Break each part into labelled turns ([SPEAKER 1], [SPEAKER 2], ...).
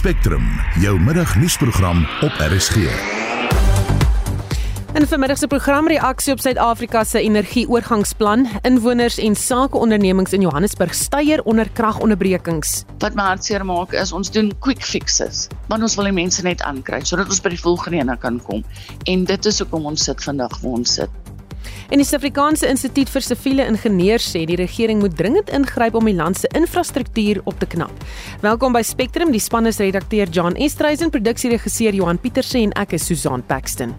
[SPEAKER 1] Spectrum, jou middagnuusprogram op RSG.
[SPEAKER 2] In vanmiddag se program reaksie op Suid-Afrika se energieoorgangsplan, inwoners en sakeondernemings in Johannesburg styer onder kragonderbrekings.
[SPEAKER 3] Wat my hartseer maak is ons doen quick fixes, want ons wil die mense net aankry sodat ons by die volgende ene kan kom. En dit is hoekom ons sit vandag waar ons sit.
[SPEAKER 2] En die Suid-Afrikaanse Instituut vir Siviele Ingenieurs sê die regering moet dringend ingryp om die land se infrastruktuur op te knap. Welkom by Spectrum, die span is redakteur John Estreisen, produksieregisseur Johan Pieterse en ek is Susan Paxton.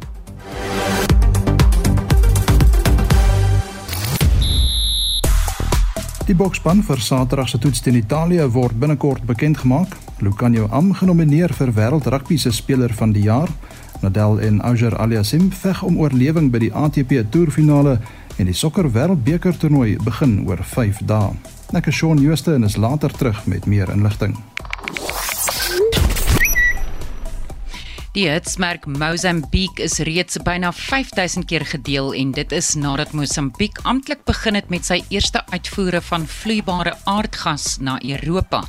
[SPEAKER 4] Die bokspan vir Saterdag se toets teen Italië word binnekort bekend gemaak. Lucanio Am genomineer vir wêreld rugby se speler van die jaar. Nadal en Auger Aliassime veg om oorlewing by die ATP toerfinale en die sokker wêreldbeker toernooi begin oor 5 dae. Ek is Shaun Jooste en is later terug met meer inligting.
[SPEAKER 5] Die hitsmerk Mozambique is reeds byna 5000 keer gedeel en dit is nadat Mosambik amptelik begin het met sy eerste uitvoere van vloeibare aardgas na Europa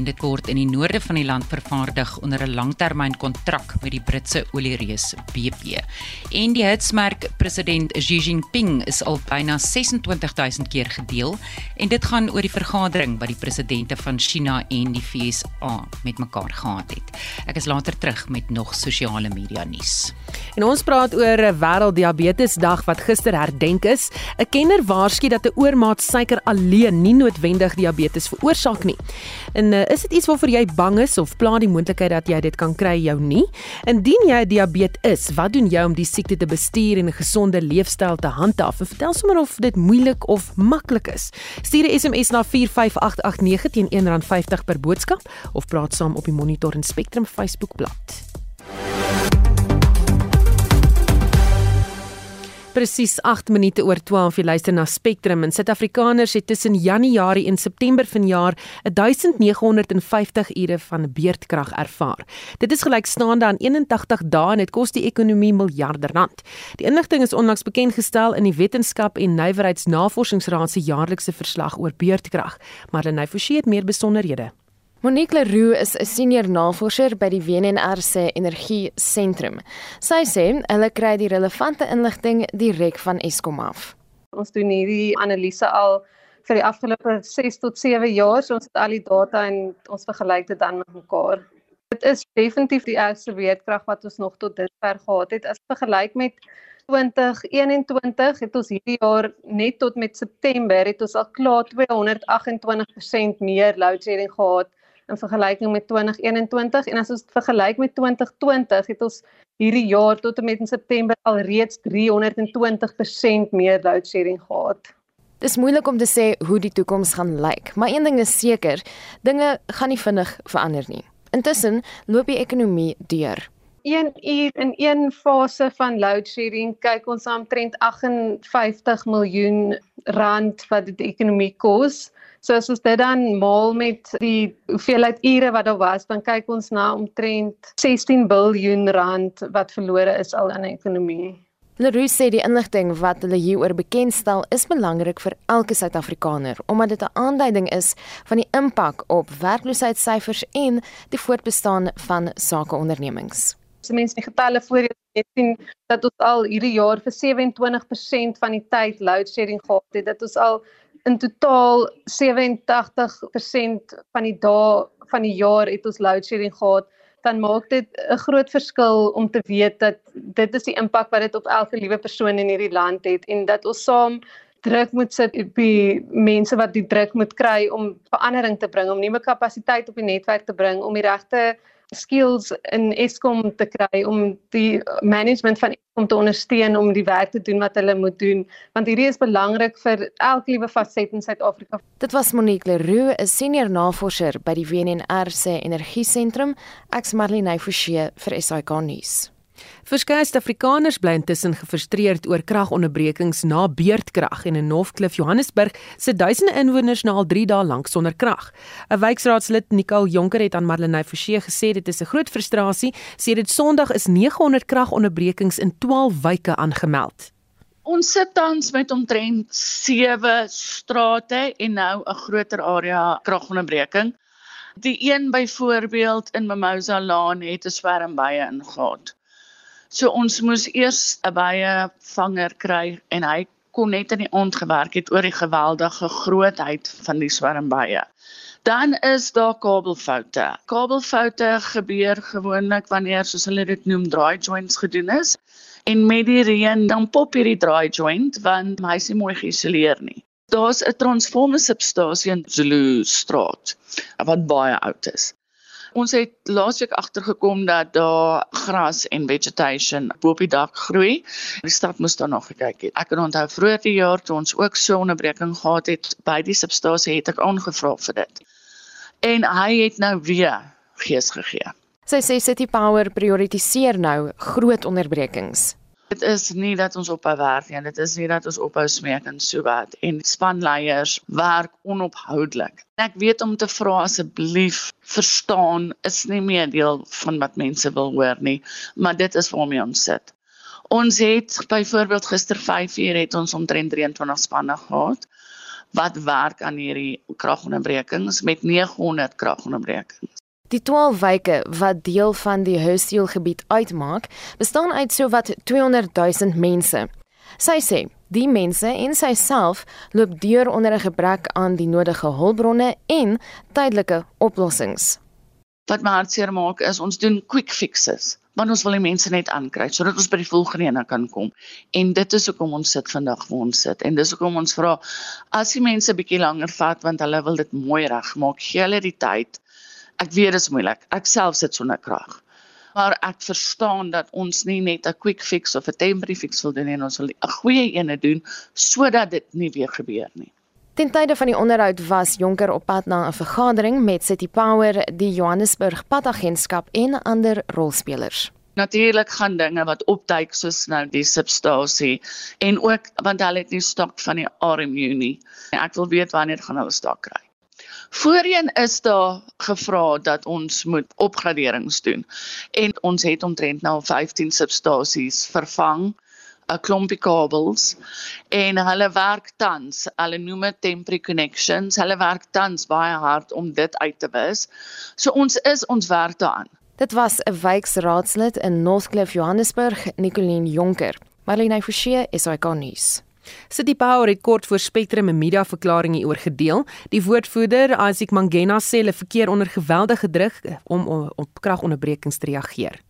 [SPEAKER 5] en dit word in die noorde van die land vervaardig onder 'n langtermynkontrak met die Britse oliereus BP. En die hitsmerk president Xi Jinping is al byna 26000 keer gedeel en dit gaan oor die vergadering wat die presidente van China en die VSA met mekaar gehad het. Ek is later terug met nog sosiale media nuus.
[SPEAKER 2] En ons praat oor 'n wêrelddiabetesdag wat gister herdenk is. 'n Kenner waarsku dat 'n oormaat suiker alleen nie noodwendig diabetes veroorsaak nie. En uh, is dit iets waarvoor jy bang is of pla die moontlikheid dat jy dit kan kry jou nie? Indien jy diabetes is, wat doen jy om die siekte te bestuur en 'n gesonde leefstyl te handhaaf? Vertel sommer of dit moeilik of maklik is. Stuur 'n SMS na 45889 teen R1.50 per boodskap of praat saam op die Monitor en Spectrum Facebookblad. Presies 8 minute oor 12 jy luister na Spectrum en Suid-Afrikaners het tussen Januarie en September vanjaar 1950 ure van beurtkrag ervaar. Dit is gelykstaande aan 81 dae en dit kos die ekonomie miljarde rand. Die inligting is onlangs bekend gestel in die Wetenskap en Nywerheidsnavorsingsraad se jaarlikse verslag oor beurtkrag. Marlene Forsie het meer besonderhede.
[SPEAKER 6] Monique Leroux is 'n senior navorser by die WNR se Energie Sentrum. Sy sê hulle kry die relevante inligting direk van Eskom af.
[SPEAKER 7] Ons doen hierdie analise al vir die afgelope 6 tot 7 jaar, so ons het al die data en ons vergelyk dit dan met mekaar. Dit is definitief die ergste weerkrag wat ons nog tot dusver gehad het as vergelyk met 2021 het ons hierdie jaar net tot met September het ons al klaar 228% meer load shedding gehad in vergelyking met 2021 en as ons vergelyk met 2020 het ons hierdie jaar tot en met in September al reeds 320% meer load shedding gehad.
[SPEAKER 6] Dis moeilik om te sê hoe die toekoms gaan lyk, maar een ding is seker, dinge gaan nie vinnig verander nie. Intussen loop die ekonomie deur.
[SPEAKER 7] 1 uur in een fase van load shedding kyk ons omtrent 58 miljoen rand wat die ekonomie kos. So as ons dit dan maal met die hoeveelheid ure wat daar was, dan kyk ons na omtrent 16 miljard rand wat verlore is al in die ekonomie.
[SPEAKER 6] Leroux sê die inligting wat hulle hieroor bekendstel is belangrik vir elke Suid-Afrikaner omdat dit 'n aanduiding is van die impak op werkloosheidssyfers en die voortbestaan van sakeondernemings.
[SPEAKER 7] As mense die getalle voor jy sien dat ons al hierdie jaar vir 27% van die tyd load shedding gehad het, dat ons al in totaal 87% van die dae van die jaar het ons load shedding gehad dan maak dit 'n groot verskil om te weet dat dit is die impak wat dit op elke liewe persoon in hierdie land het en dat ons saam druk moet sit op die mense wat die druk moet kry om verandering te bring om nuwe kapasiteit op die netwerk te bring om die regte skills in Eskom te kry om die management van Eskom te ondersteun om die werk te doen wat hulle moet doen want hierdie is belangrik vir elke liewe faset in Suid-Afrika.
[SPEAKER 6] Dit was Monique Leroux, 'n senior navorser by die WNR se Energie Sentrum, ek's Marlene Forsie vir SAK nuus.
[SPEAKER 2] Verskeie Afrikaners bly intussen gefrustreerd oor kragonderbrekings na beurtkrag en in Northcliffe, Johannesburg, sit duisende inwoners na al 3 dae lank sonder krag. 'n Wijkraadslid, Nicole Jonker, het aan Marlenae Forsie gesê dit is 'n groot frustrasie, sê dit Sondag is 900 kragonderbrekings in 12 wyke aangemeld.
[SPEAKER 3] Ons sit tans met omtrent 7 strate en nou 'n groter area kragonderbreking. Die een byvoorbeeld in Mimosa Lane het 'n swerm bye ingegaan. So ons moes eers 'n bye vanger kry en hy kon net in die aand gewerk het oor die geweldige grootheid van die swerm bye. Dan is daar kabelfoute. Kabelfoute gebeur gewoonlik wanneer soos hulle dit noem dry joints gedoen is. En met die reën dan pop hierdie dry joint want hy is nie mooi geïsoleer nie. Daar's 'n transformer substasie in Zulu straat wat baie oud is. Ons het laasweek agtergekom dat daar gras en vegetation bo op die dak groei. Die stad moes daar nog gekyk het. Ek kan onthou vroeër die jaar toe ons ook so 'n onderbreking gehad het by die substasie het ek aangevra vir dit en hy het nou weer gees gegee.
[SPEAKER 6] Sy sê City Power prioritiseer nou groot onderbrekings.
[SPEAKER 3] Dit is nie dat ons ophou werk nie, dit is nie dat ons ophou smeek en so wat en spanleiers werk onophoudelik. Ek weet om te vra asseblief verstaan is nie meer deel van wat mense wil hoor nie, maar dit is waarmee ons sit. Ons het byvoorbeeld gister 5 uur het ons omtrent 23 spanne gehad wat werk aan hierdie kragonderbrekings met 900 kragonderbrekings.
[SPEAKER 6] Die 12 wyke wat deel van die Hurstville gebied uitmaak, bestaan uit sowat 200 000 mense. Sy sê die mense en sy self loop deur onder 'n gebrek aan die nodige hulpbronne en tydelike oplossings.
[SPEAKER 3] Wat my hartseer maak is ons doen quick fixes want ons wil die mense net aankry sodat ons by die volgende ene kan kom. En dit is hoekom ons sit vandag waar ons sit. En dis hoekom ons vra as die mense bietjie langer vat want hulle wil dit mooi regmaak, gee hulle die tyd. Ek weet dit is moeilik. Ek self sit sonder krag. Maar ek verstaan dat ons nie net 'n quick fix of 'n temporary fix wil doen nie, ons wil 'n goeie ene doen sodat dit nie weer gebeur nie.
[SPEAKER 6] Ten tye van die onderhoud was Jonker op pad na 'n vergadering met City Power, die Johannesburg Padagentskap en ander rolspelers.
[SPEAKER 3] Natuurlik gaan dinge wat opduik soos nou die substasie en ook want hulle het nie stok van die RMU nie. Ek wil weet wanneer gaan hulle stok kry. Voorheen is daar gevra dat ons moet opgraderings doen en ons het omtrent nou 15 substasies vervang 'n klompie kabels en hulle werk tans, hulle noem dit temporary connections. Hulle werk tans baie hard om dit uit te wis. So ons is ons werk daaraan.
[SPEAKER 6] Dit was 'n wijkraadslid in Northcliffe Johannesburg, Nicoline Jonker. Marlene Forsie, SAK nuus.
[SPEAKER 2] City Power het kort voor Spectrum 'n media verklaring hieroor gedeel. Die woordvoerder, Isaac Mangena, sê hulle verkeer onder geweldige druk om op kragonderbrekings te reageer.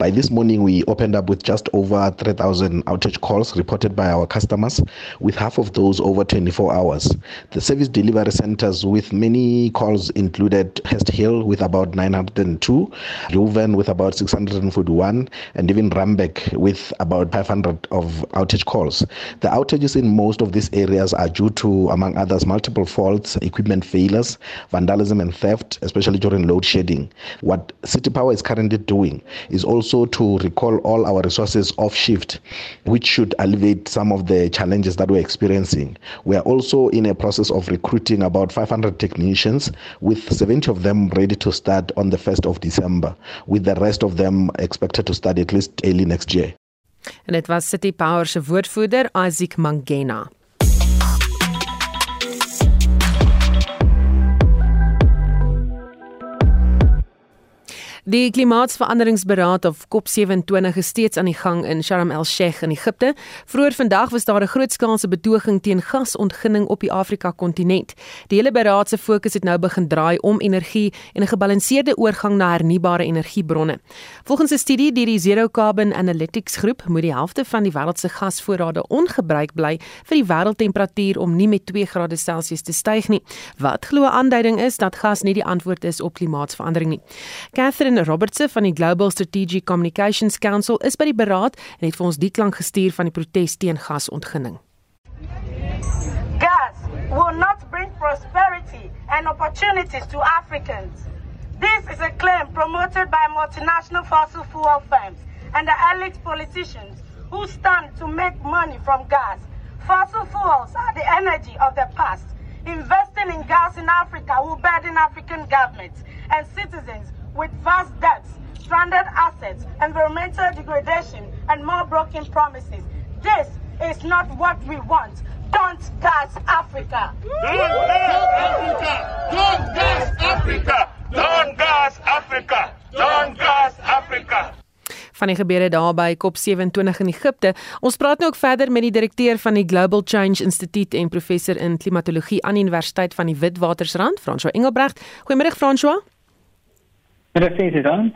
[SPEAKER 8] By this morning, we opened up with just over 3,000 outage calls reported by our customers, with half of those over 24 hours. The service delivery centers with many calls included Hest Hill with about 902, Leuven with about 641, and even Rambeck with about 500 of outage calls. The outages in most of these areas are due to, among others, multiple faults, equipment failures, vandalism, and theft, especially during load shedding. What City Power is currently doing is also also to recall all our resources off shift, which should alleviate some of the challenges that we're experiencing. We are also in a process of recruiting about 500 technicians, with 70 of them ready to start on the 1st of December, with the rest of them expected to start at least early next year.
[SPEAKER 2] En dit was City Power se woordvoerder Isaac Mangena. Die klimaatsveranderingsberaad of COP27 is steeds aan die gang in Sharm el-Sheikh in Egipte. Vroeger vandag was daar 'n grootskaalse betoging teen gasontginning op die Afrika-kontinent. Die hele beraad se fokus het nou begin draai om energie en 'n gebalanseerde oorgang na hernubare energiebronne. Volgens 'n studie deur die Zero Carbon Analytics groep moet die helfte van die wêreld se gasvoorrade ongebruik bly vir die wêreldtemperatuur om nie met 2 grade Celsius te styg nie. Wat glo aanduiding is dat gas nie die antwoord is op klimaatsverandering nie. Catherine Robertse van die Global Strategic Communications Council is by die beraad en het vir ons die klank gestuur van die protes teen gasontginning.
[SPEAKER 9] Gas will not bring prosperity and opportunities to Africans. This is a claim promoted by multinational fossil fuel firms and the elite politicians who stand to make money from gas. Fossil fuels are the energy of the past. Investing in gas in Africa will burden African governments and citizens with vast debts, stranded assets, environmental degradation, and more broken promises. This is not what we want. Don't gas Africa.
[SPEAKER 10] Don't gas Africa. Don't gas Africa. Don't gas Africa. Don't gas Africa.
[SPEAKER 2] van die gebeure daar by COP27 in Egipte. Ons praat nou ook verder met die direkteur van die Global Change Institute en professor in klimatologie aan die Universiteit van die Witwatersrand, François Engelbrecht. Goeiemôre François.
[SPEAKER 11] Sê dan.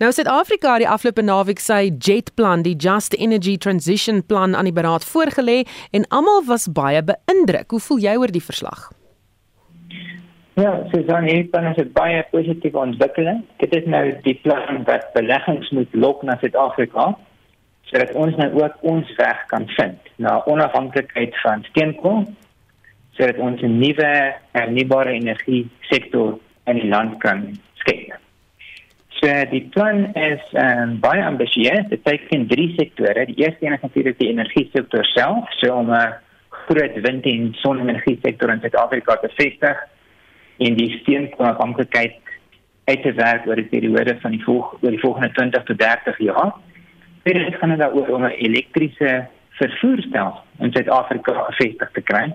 [SPEAKER 2] Nou Suid-Afrika het die afgelope naweek sy JET-plan, die Just Energy Transition Plan aan die beraad voorgelê en almal was baie beïndruk. Hoe voel jy oor die verslag?
[SPEAKER 11] Ja, Susan, hier plan is 'n baie positiewe ontwikkeling. Dit is nou die plan wat beleggings moet lok na Suid-Afrika sodat ons nou ook ons weg kan vind na onafhanklikheid van steenkool sodat ons 'n nuwe hernubare energie sektor in die land kan. So die plan is um, baie ambisieus. Dit teken drie sektore. Die eerste een is natuurlik die energie sektor self, so om 'n groot wind- en sonne-energie sektor in Suid-Afrika te vestig en die steenkoolafhanklikheid uit te werk oor die periode van die volg oor die volgende 20 tot 30 jaar. Dit gaan dan oor om 'n elektriese vervoerstelsel in Suid-Afrika gevestig te kry.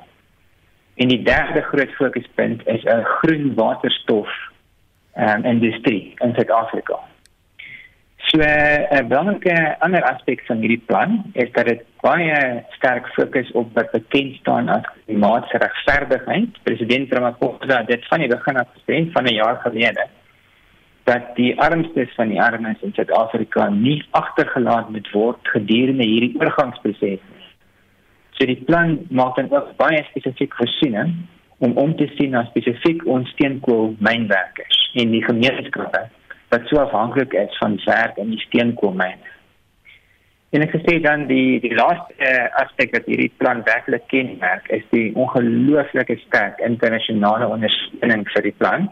[SPEAKER 11] En die derde groot fokuspunt is 'n groen waterstof um, industrie in Suid-Afrika. So 'n belangrike ander aspek van hierdie plan is dat dit baie sterk fokus op wat bekend staan as klimaatsregverdigheid. President Ramaphosa het dit van die begin af gesê van 'n jaar gelede dat die armstes van die armes in Suid-Afrika nie agtergelaat moet word gedurende hierdie oorgangsproses nie. So die plan maak dan ook baie spesifiek voorsiening om om te sien na spesifiek ons steenkool mynwerkers en die gemeenskappe wat so afhanklik is van werk in die steenkoolmyne. En ek sê dan die die laaste aspek wat hierdie plan werklik kenmerk is die ongelooflike sterk internasionale ondersteuning vir die plan.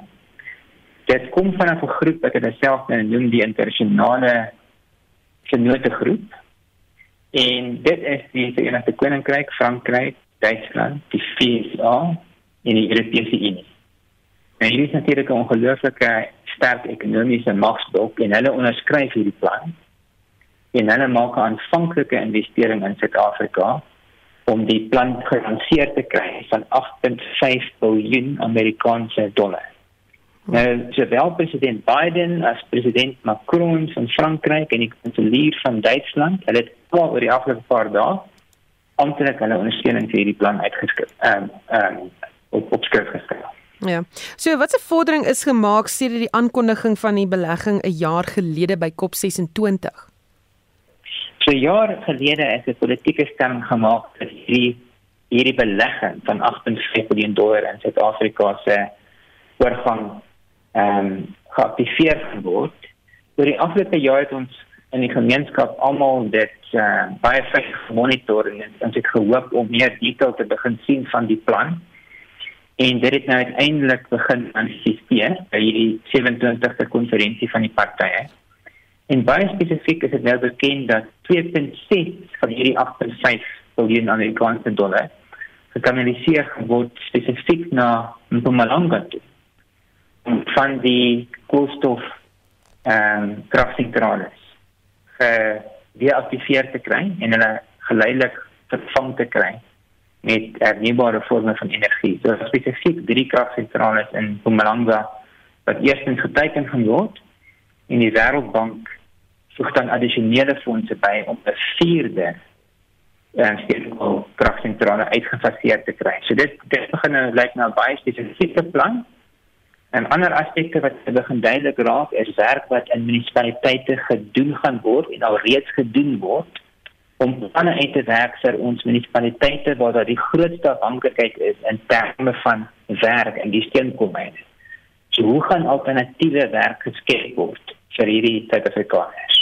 [SPEAKER 11] Dit kom van 'n groep wat hulle self nou noem die internasionale vennote groep. En dit is die Verenigde Koninkryk, Frankryk, Duitsland, die VSA en die Europese Unie. En hierdie is natuurlik 'n ongelooflike sterk ekonomiese magsblok en hulle onderskryf hierdie plan en hulle maak 'n aanvanklike investering in Suid-Afrika om die plan gelanseer te kry van 8.5 miljard Amerikaanse dollar. Nou, sowel president Biden as president Macron van Frankryk en die kanselier van Duitsland, hulle het al oor die afgelope paar dae amptelik hulle ondersteuning vir hierdie plan uitgeskryf. Ehm um, ehm um, op op skrif geskryf.
[SPEAKER 2] Ja. So wat 'n vordering is gemaak sedert die aankondiging van die belegging 'n jaar gelede by COP26?
[SPEAKER 11] So jaar gelede is 'n politieke stemming gemaak dat hierdie hierdie belegging van 8.5 miljard dollar in Suid-Afrika se oorgang ehm um, geaktiveer word. Oor die afgelope jaar het ons in die gemeenskap almal dit uh, baie vinnig gemonitor en ons het gehoop om meer detail te begin sien van die plan. En dit het nou uiteindelik begin manifesteer by hierdie 27ste konferensie van die partye. En baie spesifiek is dit nou bekend dat 2.6 van hierdie 8.5 miljard Amerikaanse dollar gekanaliseer word spesifiek na Mpumalanga toe. Om van die koolstof ehm um, kragsentrale gedeaktiveer te kry en hulle geleidelik vervang te kry met hernubare vorme van energie. So spesifiek drie kragsentrale in Mpumalanga wat eerstens geteken gaan word en die Wêreldbank voeg dan addisionele fondse by om 'n vierde en uh, stelsel kragsentrale uitgefaseer te kry. So dit dit begin nou lyk na 'n baie spesifieke plan. En ander aspekte wat begin duidelik raak is werk wat in munisipaliteite gedoen gaan word en al reeds gedoen word om planne uit te werk vir ons munisipaliteite waar daar die grootste afhanklikheid is in terme van werk in die steenkoolmyne. So hoe gaan alternatiewe werk geskep word vir hierdie Suid-Afrikaners?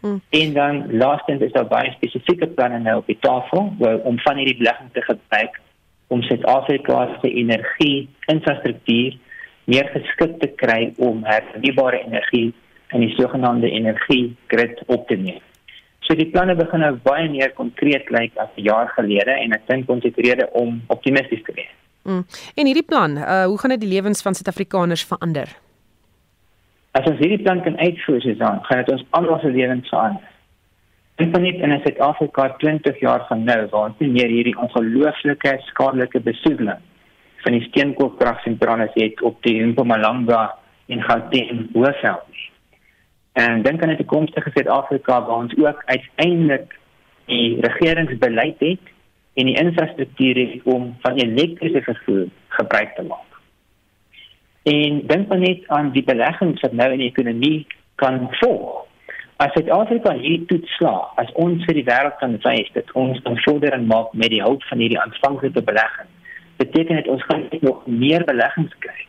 [SPEAKER 11] Hmm. En dan laastens is daar baie spesifieke planne nou op die tafel om van hierdie belegging te gebruik om Suid-Afrika se energie-infrastruktuur meer geskik te kry om hernubare energie in die sogenaamde energiegrid op te neem. So die planne begin nou baie meer konkreet lyk as 'n jaar gelede en ek dink ons het rede om optimisties te wees.
[SPEAKER 2] Mm. En hierdie plan, uh, hoe gaan dit die lewens van Suid-Afrikaners verander?
[SPEAKER 11] As ons hierdie plan kan uitvoer, dan gaan dit ons almal se lewens verander. Ek van net in Suid-Afrika 20 jaar van nou waar ons nie meer hierdie ongelooflike skadelike besoedeling van die steenkoolkragsentrale het op die Mpumalanga en Gauteng Hoëveld nie. En dink aan 'n toekomstige Suid-Afrika waar ons ook uiteindelik die regeringsbeleid het en die infrastruktuur het om van elektriese vervoer gebruik te maak. En dink maar net aan die beleggings wat nou in die ekonomie kan volg. As Suid-Afrika hier toetslaag, as ons vir die wêreld kan wys dat ons kan vordering maak met die hulp van hierdie aanvanklike belegging, beteken dit ons gaan nog meer beleggings kry.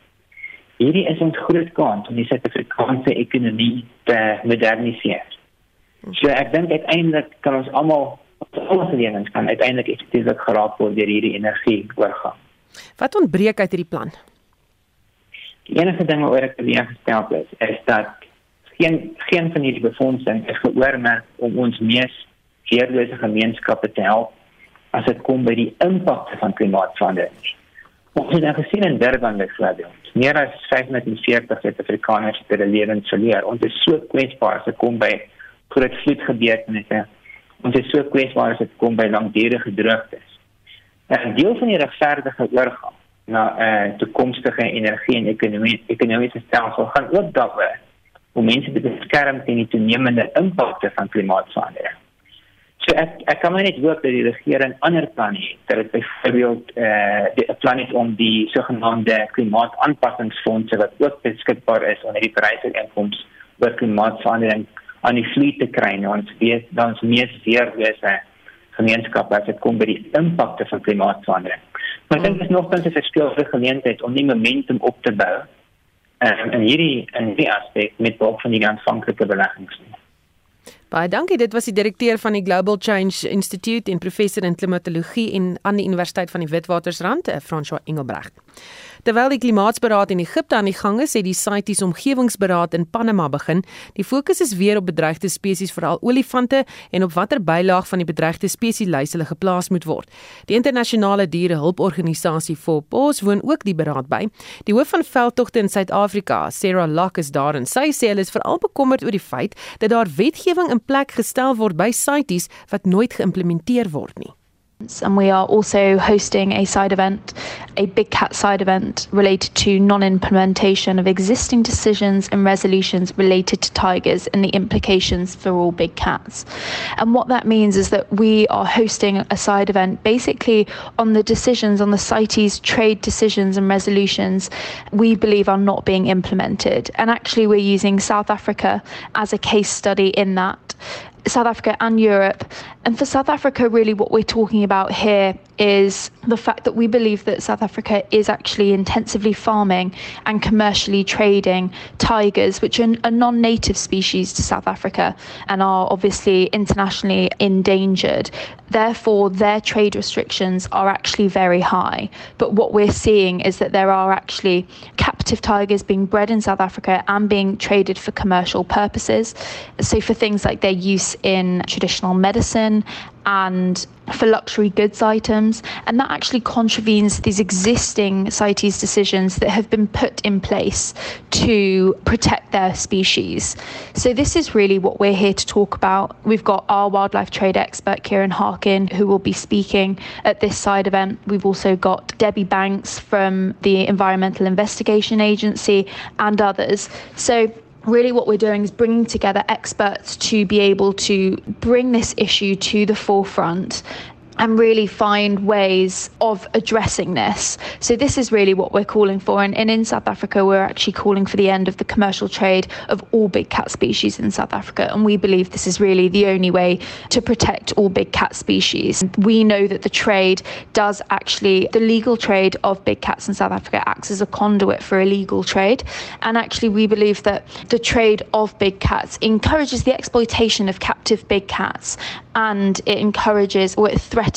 [SPEAKER 11] Hierdie is ons groot kans om die Suid-Afrikaanse ekonomie te moderniseer. So ek dink uiteindelik kan ons almal ons lewens kan uiteindelik effektief geraak word deur hierdie energie oorgang.
[SPEAKER 2] Wat ontbreek uit hierdie plan?
[SPEAKER 11] Die enige ding wat ek weer gestel het, is dat geen geen van hierdie befondsing is geoormerk om ons mees veerlose gemeenskappe te help as dit kom by die impak van klimaatsverandering. Ons het nou gesien in Durban byvoorbeeld, meer as 540 Suid-Afrikaners het hulle lewens verloor. Ons is so kwesbaar as dit kom by groot vloedgebeurtenisse. Ons is so kwesbaar as dit kom by langdurige droogtes. 'n Deel van die regverdige oorgang na 'n uh, toekomstige energie en ekonomie ekonomiese stelsel gaan ook daaroor om mense te beskerm teen die toenemende impakte van klimaatsverandering. So ek ek kan maar net hoop dat die regering ander planne het. Dat dit byvoorbeeld eh uh, 'n plan het om die sogenaamde klimaataanpassingsfondse wat ook beskikbaar is onder die prysinkomste oor klimaatsverandering aan die vloei te kry. Nou, ons weet dan ons meer weerwese gemeenskap as dit kom by die impakte van klimaatsverandering. Maar dit is nog tans 'n verskillende geleentheid om nie momentum op te bou um, in hierdie in die aspek met behulp van die aanvanklike beleggings.
[SPEAKER 2] Baie dankie. Dit was die direkteur van die Global Change Institute en professor in klimatologie en aan die Universiteit van die Witwatersrand, eh, François Engelbrecht. Terwyl die klimaatsberaad in Egipte aan die gang is, het die CITES omgewingsberaad in Panama begin. Die fokus is weer op bedreigde spesies, veral olifante en op watter bylaag van die bedreigde spesieslys hulle geplaas moet word. Die internasionale dierehulporganisasie FOPOS woon ook die beraad by. Die hoof van veldtogte in Suid-Afrika, Sarah Locke is daar en sy sê hulle is veral bekommerd oor die feit dat daar wetgewing in plek gestel word by CITES wat nooit geïmplementeer word nie.
[SPEAKER 12] And we are also hosting a side event, a Big Cat side event related to non implementation of existing decisions and resolutions related to tigers and the implications for all big cats. And what that means is that we are hosting a side event basically on the decisions, on the CITES trade decisions and resolutions we believe are not being implemented. And actually, we're using South Africa as a case study in that. South Africa and Europe. And for South Africa, really, what we're talking about here is the fact that we believe that South Africa is actually intensively farming and commercially trading tigers, which are a non native species to South Africa and are obviously internationally endangered. Therefore, their trade restrictions are actually very high. But what we're seeing is that there are actually captive tigers being bred in South Africa and being traded for commercial purposes. So, for things like their use in traditional medicine and for luxury goods items, and that actually contravenes these existing CITES decisions that have been put in place to protect their species. So, this is really what we're here to talk about. We've got our wildlife trade expert, Kieran Harkin, who will be speaking at this side event. We've also got Debbie Banks from the Environmental Investigation Agency and others. So, really what we're doing is bringing together experts to be able to bring this issue to the forefront and really find ways of addressing this. So, this is really what we're calling for. And, and, in South Africa, we're actually calling for the end of the commercial trade of all big cat species in South Africa. And we believe this is really the only way to protect all big cat species. We know that the trade does actually, the legal trade of big cats in South Africa acts as a conduit for illegal trade. And actually, we believe that the trade of big cats encourages the exploitation of captive big cats and it encourages or it threatens,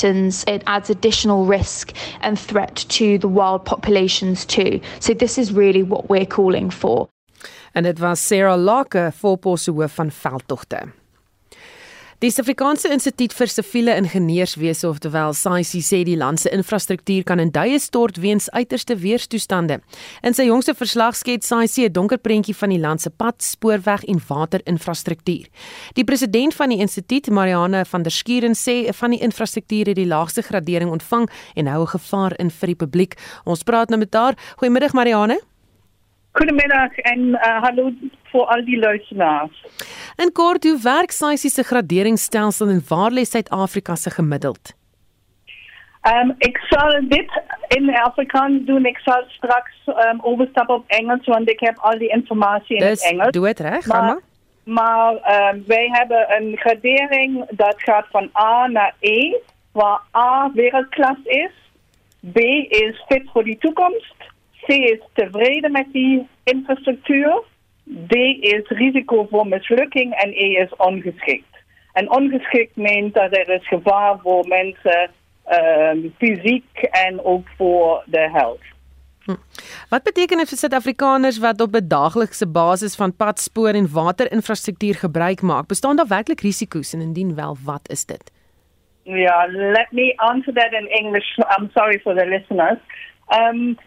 [SPEAKER 12] it adds additional risk and threat to the wild populations too. So this is really what we're calling for.
[SPEAKER 2] En dit was Sarah Lake, voorposse hoof van veldtogte. Die Suid-Afrikaanse Instituut vir Siviele Ingenieurswese, oftelwel SAICI, sê die land se infrastruktuur kan in duie stort weens uiterste weerstoestande. In sy jongste verslag skets SAICI 'n donker prentjie van die land se pad, spoorweg en waterinfrastruktuur. Die president van die instituut, Marianne van der Skuren, sê van die infrastruktuur het die laagste gradering ontvang en hou 'n gevaar in vir die publiek. Ons praat nou met haar. Goeiemiddag Marianne.
[SPEAKER 13] Goedemiddag en uh, hallo vir al die luisteraars.
[SPEAKER 2] In kort, hoe werk SAIS se graderingsstelsel en waar lê Suid-Afrika se gemiddeld?
[SPEAKER 13] Um, ik zal dit in Afrikaans doen. Ik zal straks um, overstappen op Engels, want ik heb al die informatie in
[SPEAKER 2] dus,
[SPEAKER 13] het Engels.
[SPEAKER 2] Doe het recht,
[SPEAKER 13] maar,
[SPEAKER 2] maar.
[SPEAKER 13] Maar um, wij hebben een gradering dat gaat van A naar E, waar A wereldklas is, B is fit voor die toekomst, C is tevreden met die infrastructuur, D is risico voor mislukking en E is ongeschikt. En ongeschikt meent dat er is gevaar voor mensen um, fysiek en ook voor de health.
[SPEAKER 2] Hm. Wat beteken dit vir Suid-Afrikaners wat op 'n daaglikse basis van padspoor en waterinfrastruktuur gebruik maak? Bestaan daar werklik risiko's en indien wel, wat is dit?
[SPEAKER 13] Yeah, let me answer that in English. I'm sorry for the listeners. Um,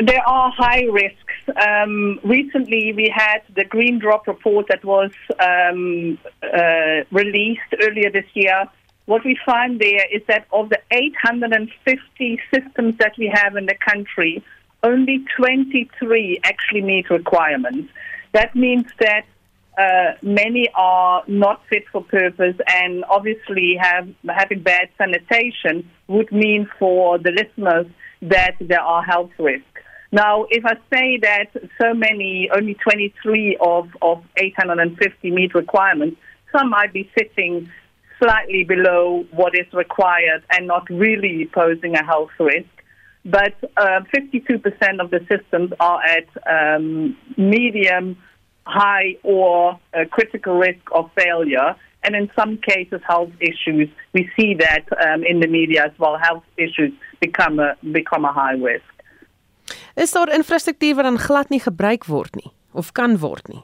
[SPEAKER 13] there are high risks. Um, recently, we had the Green Drop report that was um, uh, released earlier this year. What we find there is that of the 850 systems that we have in the country, only 23 actually meet requirements. That means that uh, many are not fit for purpose, and obviously, have, having bad sanitation would mean for the listeners that there are health risks. Now, if I say that so many, only 23 of, of 850 meet requirements, some might be sitting slightly below what is required and not really posing a health risk. But uh, 52% of the systems are at um, medium, high, or uh, critical risk of failure. And in some cases, health issues. We see that um, in the media as well. Health issues become a, become a high risk.
[SPEAKER 2] Is daar infrastruktuur wat dan glad nie gebruik word nie of kan word nie?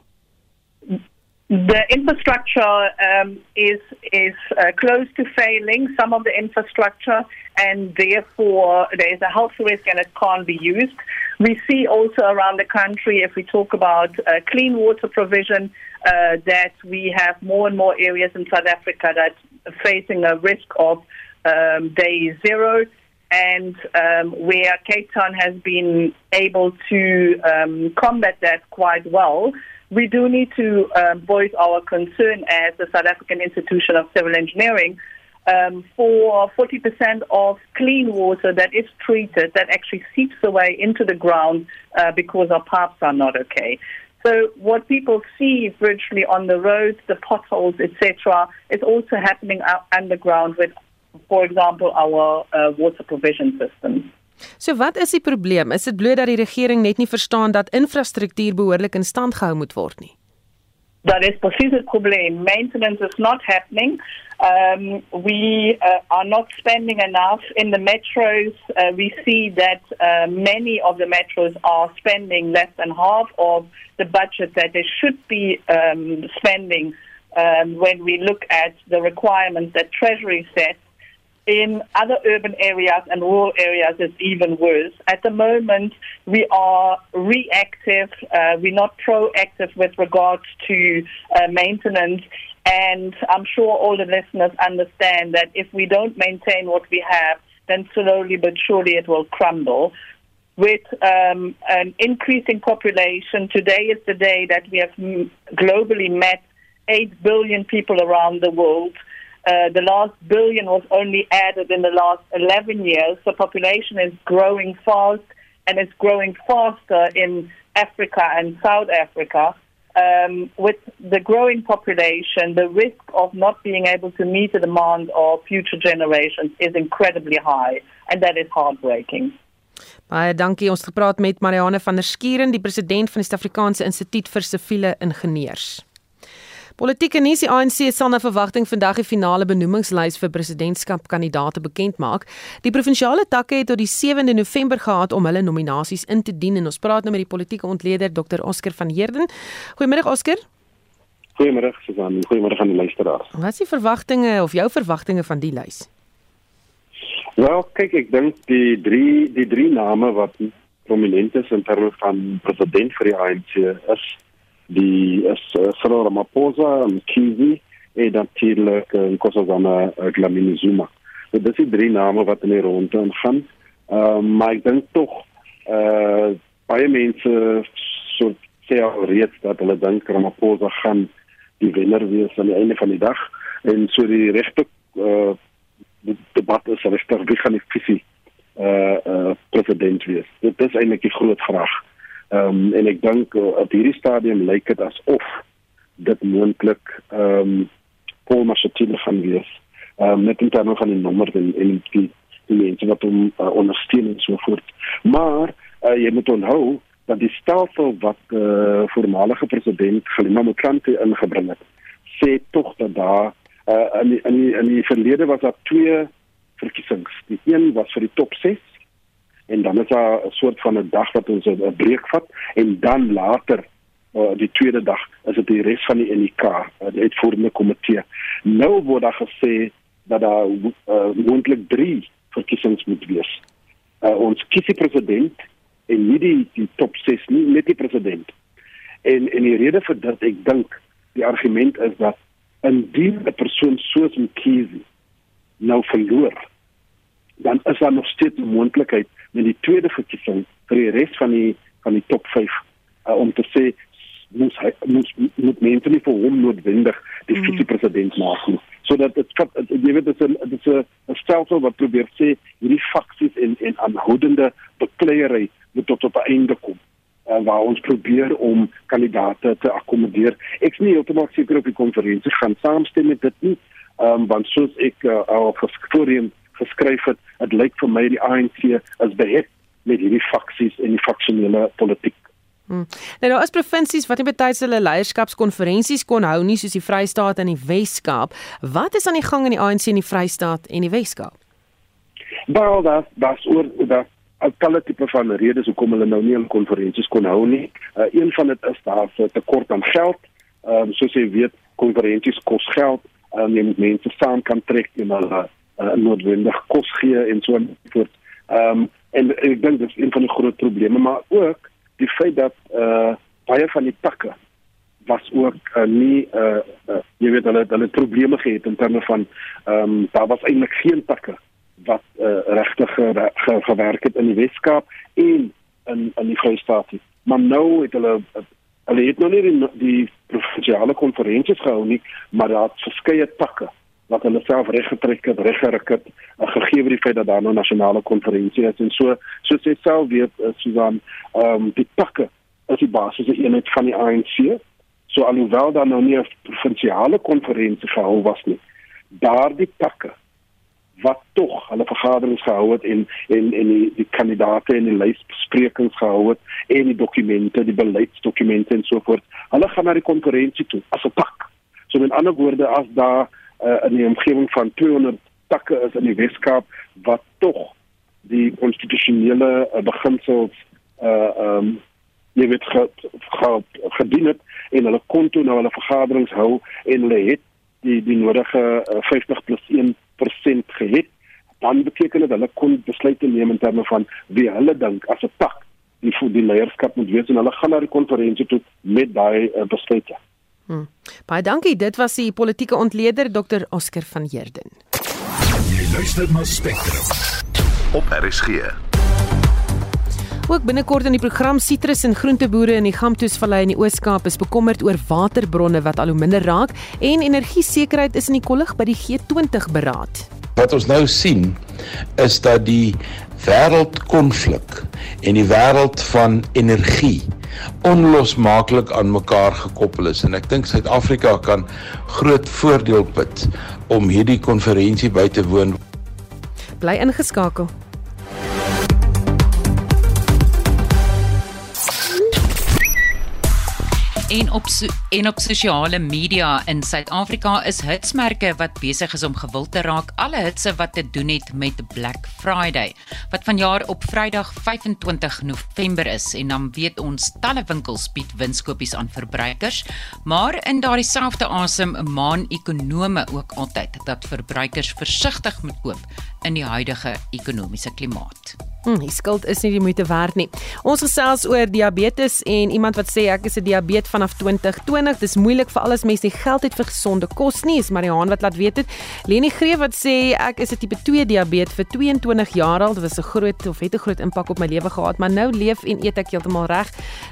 [SPEAKER 13] The infrastructure um, is is uh, close to failing. Some of the infrastructure, and therefore there is a health risk, and it can't be used. We see also around the country, if we talk about uh, clean water provision, uh, that we have more and more areas in South Africa that are facing a risk of um, day zero, and um, where Cape Town has been able to um, combat that quite well we do need to um, voice our concern as the South African Institution of Civil Engineering um, for 40% of clean water that is treated that actually seeps away into the ground uh, because our pipes are not okay. So what people see virtually on the roads, the potholes, etc., is also happening out underground with, for example, our uh, water provision systems.
[SPEAKER 2] So wat is die probleem? Is dit bloot dat die regering net nie verstaan dat infrastruktuur behoorlik in stand gehou moet word nie?
[SPEAKER 13] That is presies het probleem. Maintenance is not happening. Um, we uh, are not spending enough in the metros. Uh, we see that uh, many of the metros are spending less than half of the budget that they should be um, spending um, when we look at the requirements that Treasury sets in other urban areas and rural areas it's even worse. At the moment, we are reactive. Uh, we're not proactive with regards to uh, maintenance. And I'm sure all the listeners understand that if we don't maintain what we have, then slowly but surely it will crumble. With um, an increasing population, today is the day that we have globally met 8 billion people around the world. Uh, the last billion was only added in the last 11 years. So population is growing fast and it's growing faster in Africa and South Africa. Um, with the growing population, the risk of not being able to meet the demand of future generations is incredibly high, and that is heartbreaking.
[SPEAKER 2] Baie dankie. Ons gepraat met Marianne van der Skuren, die president van die Suid-Afrikaanse Instituut vir Siviele Ingenieurs. Politieke nuus: Die ANC sal na verwagting vandag die finale benoemingslys vir presidentskapkandidaate bekend maak. Die provinsiale takke het tot die 7de November gehad om hulle nominasies in te dien en ons praat nou met die politieke ontleder Dr. Oscar van Heerden. Goeiemôre Oscar.
[SPEAKER 14] Goeiemôre Susan, goeiemôre aan die luisteraars.
[SPEAKER 2] Wat is die verwagtinge of jou verwagtinge van die lys?
[SPEAKER 14] Wel, kyk, ek dink die drie die drie name wat prominent is in terme van president vir die ANC is Cyril Ramaphosa, Mkhizi en natuurlik uh, Nkosazana uh, Dlamini Zuma. So dis die drie name wat in die ronde gaan. Ehm uh, maar ek dink tog eh uh, baie mense soort sê al reeds dat hulle dink Ramaphosa gaan die wenner wees aan die einde van die dag en so die regte uh, debat is regtig wie gaan die visie uh uh president wees. Dit is eintlik die groot vraag. Ehm um, en ek dink uh, op hierdie stadium lyk dit asof dit moontlik ehm um, Paul Mashatile gaan wees. Ehm um, met interne van die nommer en en die mense wat hom uh, ondersteun en so voort. Maar uh, jy moet onthou dat die stelsel wat die uh, voormalige president Kgalema Motlanthe ingebring het, sê tog dat daar uh, in die, in die, in die verlede was daar twee verkiesings. Die een was vir die top 6 en dan is daar 'n soort van 'n dag wat ons 'n breek vat en dan later uh, die tweede dag is dit die res van die NK, uh, die uitvoerende komitee. Nou word daar gesê dat daar uh, moontlik 3 verkiesings moet wees. Uh, ons kies die president en nie die, die top 6 nie, net die president. En en die rede vir dit ek dink die argument is dat indien 'n persoon soos Mkhize nou verloor dan is daar nog steeds 'n moontlikheid met die tweede verkiesing vir die res van die van die top 5 uh, om te sê moet hy moet moet mense nie vir hom noodwendig die mm. vice-president maak nie sodat dit jy weet dit is 'n dit is 'n stelsel wat probeer sê hierdie faksies en en aanhoudende bekleierery moet tot op 'n einde kom uh, waar ons probeer om kandidate te akkommodeer ek's nie heeltemal seker of die konferensie gaan saamstem met dit nie um, want soos ek uh, al voorheen geskryf het, dit lyk vir my die ANC is beheer met hierdie faksies en die faksionele politiek.
[SPEAKER 2] Hmm. Nou daar is provinsies wat nie betyds hulle leierskapskonferensies kon hou nie soos die Vrystaat en die Wes-Kaap. Wat is aan die gang in die ANC in die Vrystaat en die Wes-Kaap?
[SPEAKER 14] Wel, dat dat oor dat alle tipe van redes hoekom hulle nou nie 'n konferensies kon hou nie. Uh, een van dit is daar 'n tekort aan geld. Ehm um, soos jy weet, konferensies kos geld um, jy moet mense saam kan trek en hulle uh, noodwendig kos gee en so voort. Ehm um, en ek dink dit is een van die groot probleme, maar ook die feit dat uh, baie van die takke was ook uh, nie uh, uh, jy weet hulle hulle probleme gehad in terme van ehm um, daar was eintlik geen takke wat uh, regtig ge, gewerk het in die Weskaap en in in die Vrystaat. Maar nou het hulle hulle het nog nie die, die provinsiale konferensies gehou nie, maar daar het verskeie takke wat hulle self reggetrek het, reggeruk het, uh, gegee word die feit dat daar nou nasionale konferensie is en so soos jy self weet, uh, Susan, ehm um, die takke is die basiese eenheid van die ANC. So alhoewel daar nou nie 'n provinsiale konferensie gehou was nie, daardie takke wat tog hulle vergaderings gehou het en en en die, die kandidate en die lysbesprekings gehou het en die dokumente, die beleidsdokumente en so voort. Hulle gaan na die konferensie toe as 'n pak. So met ander woorde as daar uh, in die omgewing van 200 takke is in die Weskaap wat tog die konstitusionele uh, beginsels uh um jy weet gedien het en hulle kon toe nou hulle vergaderings hou en hulle het die die nodige uh, 50 plus 1 100% gehad, dan beteken dit hulle kon besluite neem in terme van wie hulle dink as 'n tak die vir die leierskap moet wees en hulle gaan na die konferensie toe met daai uh, besluite.
[SPEAKER 2] Hmm. Baie dankie. Dit was die politieke ontleder Dr. Oscar van Heerden.
[SPEAKER 1] Jy luister na Spectrum op RSG.
[SPEAKER 2] Ook binnekort in die program Citrus en Groenteboere in die Gamtoesvallei in die Oos-Kaap is bekommerd oor waterbronne wat al hoe minder raak en energiesekerheid is in die kollig by die G20 beraad.
[SPEAKER 15] Wat ons nou sien is dat die wêreldkonflik en die wêreld van energie onlosmaaklik aan mekaar gekoppel is en ek dink Suid-Afrika kan groot voordeel put om hierdie konferensie by te woon.
[SPEAKER 2] Bly ingeskakel.
[SPEAKER 5] En op so, en op sosiale media in Suid-Afrika is hitsmerke wat besig is om gewild te raak. Alle hitse wat te doen het met Black Friday wat vanjaar op Vrydag 25 November is en dan weet ons talle winkels bied winskoopies aan verbruikers, maar in daardie selfde asem maan ekonome ook altyd dat verbruikers versigtig moet koop in die huidige ekonomiese klimaat.
[SPEAKER 2] Hm, die skuld is nie die moeite werd nie. Ons gesels oor diabetes en iemand wat sê ek is 'n diabetes vanaf 2020. Dis moeilik vir alles mense nie geld het vir gesonde kos nie. Is Mariaan wat laat weet dit. Leni Greef wat sê ek is 'n tipe 2 diabetes vir 22 jaar al. Dit was 'n groot of het 'n groot impak op my lewe gehad, maar nou leef en eet ek heeltemal reg.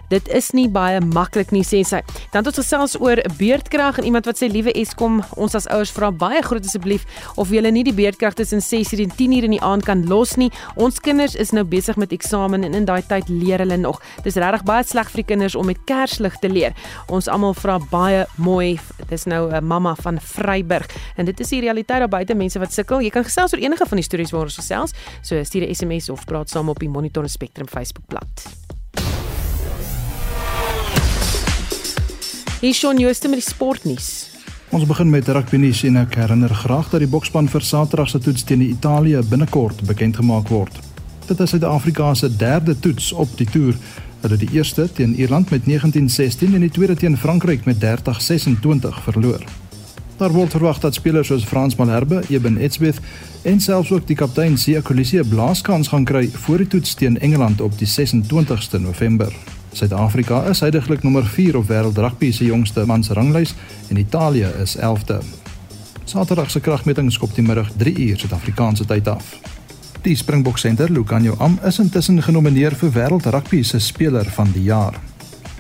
[SPEAKER 2] Dit is nie baie maklik nie sê sy. Dan het ons gesels oor beerdkrag en iemand wat sê liewe Eskom, ons as ouers vra baie groot asseblief of jy nie die beerdkrag tussen 6:00 en 10:00 in die aand kan los nie. Ons kinders is nou besig met eksamen en in daai tyd leer hulle nog. Dis regtig baie sleg vir die kinders om met kerslig te leer. Ons almal vra baie mooi. Dis nou 'n mamma van Vryburg en dit is die realiteit daar buite mense wat sukkel. Jy kan gesels oor enige van die stories waaroor ons gesels. So stuur 'n SMS of praat saam op die Monitor Spectrum Facebookblad. Hier sien jy stem met die sportnuus.
[SPEAKER 4] Ons begin met rugby nuus en ek herinner graag dat die boksspan vir Saterdag se toets teen Italië binnekort bekend gemaak word. Dit is Suid-Afrika se derde toets op die toer. Hulle die eerste teen Ierland met 1916 en die tweede teen Frankryk met 3026 verloor. Daar word verwag dat spelers soos Frans Malherbe, Eben Etzebeth en selfs ook die kaptein Sia Kolisi 'n blaaskans gaan kry voor die toets teen Engeland op die 26ste November. Suid-Afrika is heidaglik nommer 4 op wêreld rugby se jongste mans ranglys en Italië is 11de. Saterdag se kragmeting skop die middag 3 uur Suid-Afrikaanse tyd af. Die Springbok senter Lucanio Am is intussen genomineer vir wêreld rugby se speler van die jaar.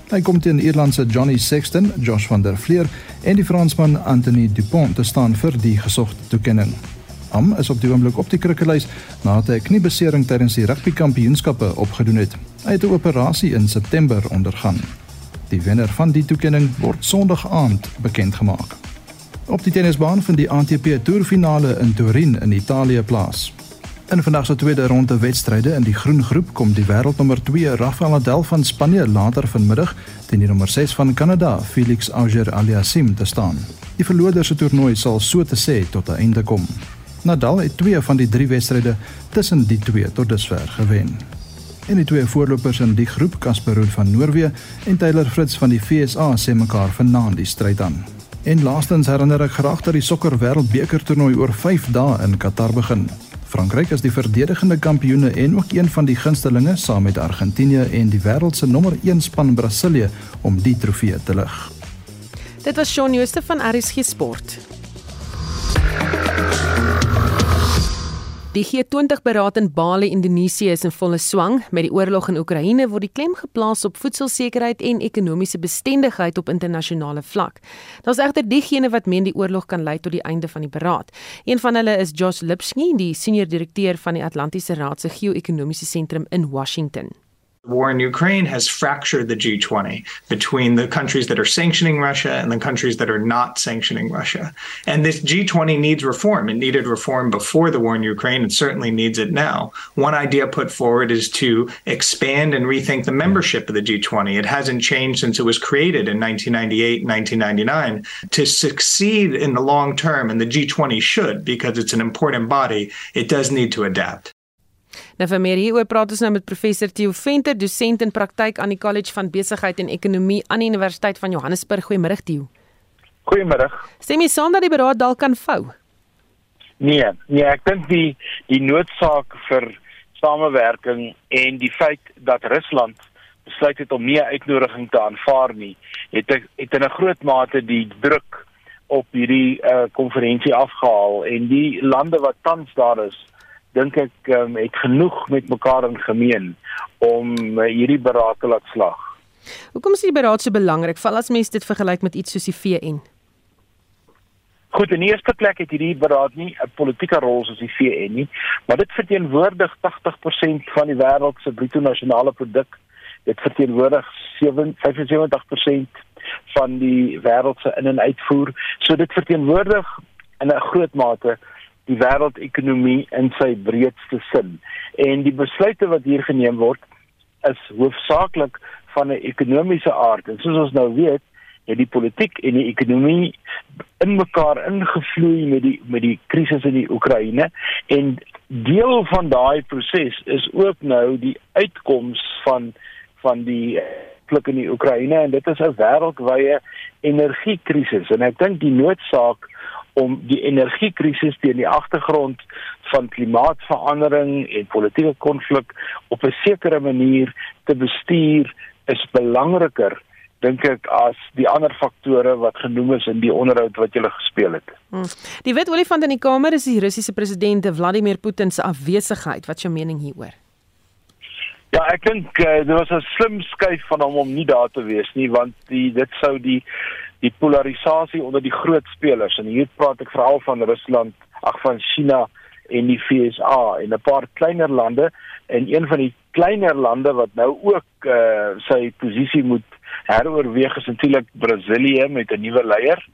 [SPEAKER 4] Hy kom teen Ierlandse Johnny Sexton, Josh van der Vlier en die Fransman Anthony Dupont te staan vir die gesogte toekenning. Am is op die oomblik op die krikkelys nadat hy 'n kniebesering tydens die rugbykampioenskappe opgedoen het. Hy het 'n operasie in September ondergaan. Die wenner van die toekenning word Sondag aand bekend gemaak. Op die tennisbaan vind die ATP Tourfinale in Turin in Italië plaas. In vandag se tweede ronde wedstryde in die groen groep kom die wêreldnommer 2 Rafael Nadal van Spanje later vanmiddag teen die nommer 6 van Kanada, Felix Auger-Aliassime te staan. Die verloder se toernooi sal so te sê tot 'n einde kom. Nadal het 2 van die 3 wedstryde tussen die twee tot dusver gewen. En die twee voorlopers in die groep, Casper Ruud van Noorwe en Taylor Fritz van die VSA, sê mekaar vanaand die stryd aan. En laastens herinner ek graag dat die sokker wêreldbeker toernooi oor 5 dae in Qatar begin. Frankryk is die verdedigende kampioene en ook een van die gunstelinge saam met Argentinië en die wêreld se nommer 1 span Brasilië om die trofee te lig.
[SPEAKER 2] Dit was Shaun Jooste van RSG Sport. Die G20-beraad in Bali, Indonesië is in volle swang. Met die oorlog in Oekraïne word die klem geplaas op voedselsekerheid en ekonomiese bestendigheid op internasionale vlak. Daar's egter diegene wat meen die oorlog kan lei tot die einde van die beraad. Een van hulle is Josh Lipsky, die senior direkteur van die Atlantiese Raad se geo-ekonomiese sentrum in Washington.
[SPEAKER 16] War in Ukraine has fractured the G20 between the countries that are sanctioning Russia and the countries that are not sanctioning Russia. And this G20 needs reform. It needed reform before the war in Ukraine. It certainly needs it now. One idea put forward is to expand and rethink the membership of the G20. It hasn't changed since it was created in 1998, 1999. To succeed in the long term, and the G20 should because it's an important body, it does need to adapt.
[SPEAKER 2] Nou vir meer hieroor praat ons nou met professor Theo Venter, dosent in praktyk aan die College van Besigheid en Ekonomie aan die Universiteit van Johannesburg. Goeiemôre Theo.
[SPEAKER 17] Goeiemôre.
[SPEAKER 2] Stem jy saam dat die beraad dalk kan vou?
[SPEAKER 17] Nee, nee, ek dink die die noodsaak vir samewerking en die feit dat Rusland besluit het om nie 'n uitnodiging te aanvaar nie, het het in 'n groot mate die druk op hierdie uh, konferensie afgehaal en die lande wat tans daar is dink ek um, het genoeg met mekaar in gemeen om uh, hierdie beraad te laat slag.
[SPEAKER 2] Hoekom is die beraad so belangrik, veral as mens dit vergelyk met iets soos die VN?
[SPEAKER 17] Goed, in die eerste plek het hierdie beraad nie 'n politieke rol soos die VN nie, maar dit verteenwoordig 80% van die wêreld se bruto nasionale produk. Dit verteenwoordig 75% van die wêreld se in- en uitvoer. So dit verteenwoordig in 'n groot mate die wêreldekonomie in sy breedste sin. En die besluite wat hier geneem word is hoofsaaklik van 'n ekonomiese aard. En soos ons nou weet, het die politiek en die ekonomie in mekaar ingevloei met die met die krisis in die Oekraïne en deel van daai proses is ook nou die uitkoms van van die konflik in die Oekraïne en dit is 'n wêreldwye energiekrisis en ek dink die noodsaak om die energiekrisis teen die agtergrond van klimaatsverandering en politieke konflik op 'n sekere manier te bestuur is belangriker dink ek as die ander faktore wat genoem is in die onderhoud wat jy gespeel het. Hmm.
[SPEAKER 2] Die wit olifant in die kamer is die Russiese president Vladimir Putin se afwesigheid. Wat is jou mening hieroor?
[SPEAKER 17] Ja, ek dink uh, dit was 'n slim skuif van hom om nie daar te wees nie want die dit sou die die polarisasie onder die groot spelers en hier praat ek veral van Rusland, ag van China en die FSA en 'n paar kleiner lande en een van die kleiner lande wat nou ook uh, sy posisie moet heroorweeg is natuurlik Brasilië met 'n nuwe leier.